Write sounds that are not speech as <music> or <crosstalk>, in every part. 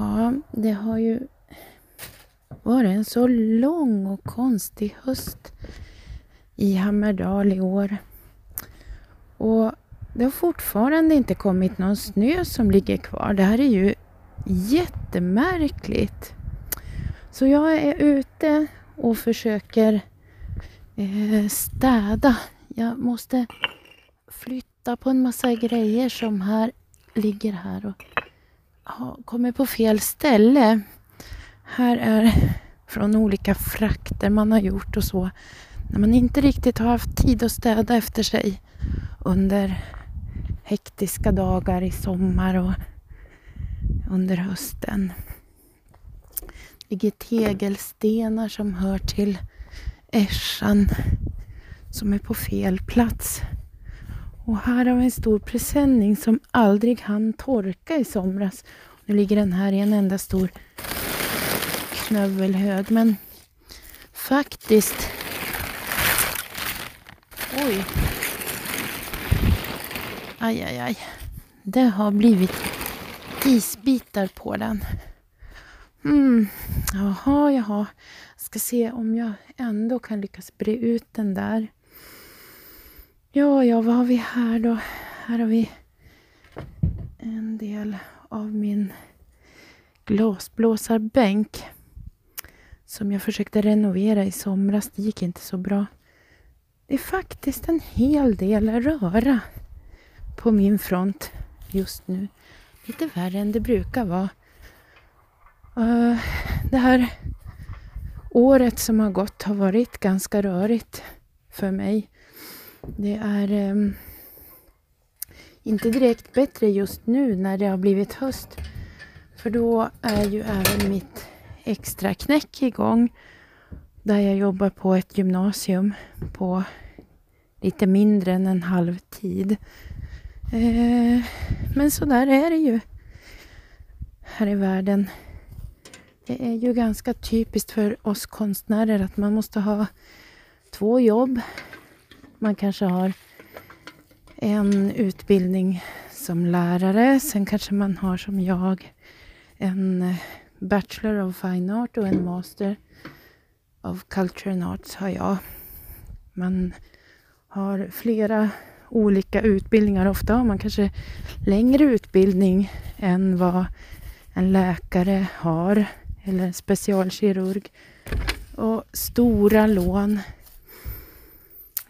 Ja, det har ju varit en så lång och konstig höst i Hammerdal i år. Och det har fortfarande inte kommit någon snö som ligger kvar. Det här är ju jättemärkligt. Så jag är ute och försöker eh, städa. Jag måste flytta på en massa grejer som här ligger här och har kommit på fel ställe. Här är från olika frakter man har gjort och så. När man inte riktigt har haft tid att städa efter sig under hektiska dagar i sommar och under hösten. Det ligger tegelstenar som hör till ässjan som är på fel plats. Och här har vi en stor presenning som aldrig hann torka i somras. Nu ligger den här i en enda stor knövelhög. Men faktiskt... Oj. Aj, aj, aj. Det har blivit isbitar på den. Mm. Jaha, jaha. Ska se om jag ändå kan lyckas bre ut den där. Ja, ja, vad har vi här då? Här har vi en del av min glasblåsarbänk som jag försökte renovera i somras. Det gick inte så bra. Det är faktiskt en hel del röra på min front just nu. Lite värre än det brukar vara. Uh, det här året som har gått har varit ganska rörigt för mig. Det är um, inte direkt bättre just nu när det har blivit höst. För då är ju även mitt extra knäck igång. Där jag jobbar på ett gymnasium på lite mindre än en halv tid. Eh, men så där är det ju här i världen. Det är ju ganska typiskt för oss konstnärer att man måste ha två jobb. Man kanske har en utbildning som lärare. Sen kanske man har som jag en eh, Bachelor of Fine Art och en Master of Culture and Arts har jag. Man har flera olika utbildningar. Ofta har man kanske längre utbildning än vad en läkare har eller en specialkirurg. Och stora lån.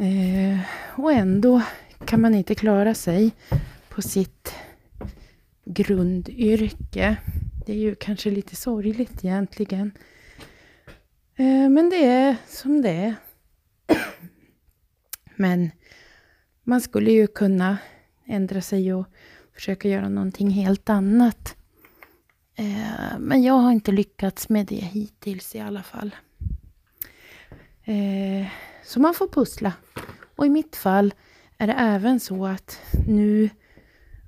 Eh, och ändå kan man inte klara sig på sitt grundyrke. Det är ju kanske lite sorgligt egentligen. Eh, men det är som det är. <clears throat> Men man skulle ju kunna ändra sig och försöka göra någonting helt annat. Eh, men jag har inte lyckats med det hittills i alla fall. Eh, så man får pussla. Och i mitt fall är det även så att nu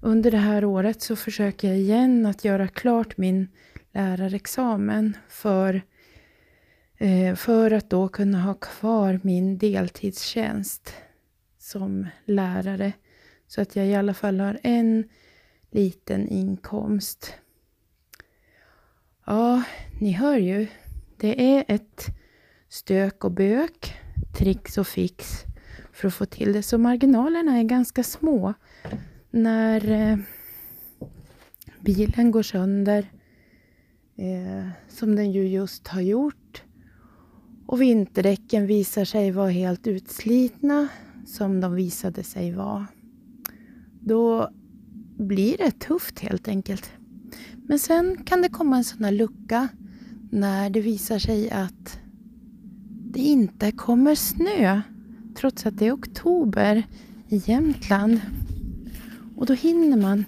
under det här året så försöker jag igen att göra klart min lärarexamen för, eh, för att då kunna ha kvar min deltidstjänst som lärare. Så att jag i alla fall har en liten inkomst. Ja, ni hör ju. Det är ett stök och bök, tricks och fix för att få till det. Så marginalerna är ganska små. När eh, bilen går sönder, eh, som den ju just har gjort, och vinterdäcken visar sig vara helt utslitna som de visade sig vara. Då blir det tufft helt enkelt. Men sen kan det komma en sån här lucka när det visar sig att det inte kommer snö trots att det är oktober i Jämtland. Och då hinner man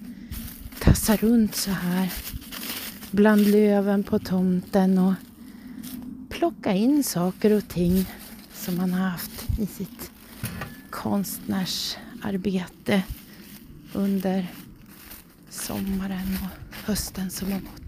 tassa runt så här bland löven på tomten och plocka in saker och ting som man har haft i sitt konstnärsarbete under sommaren och hösten som har gått.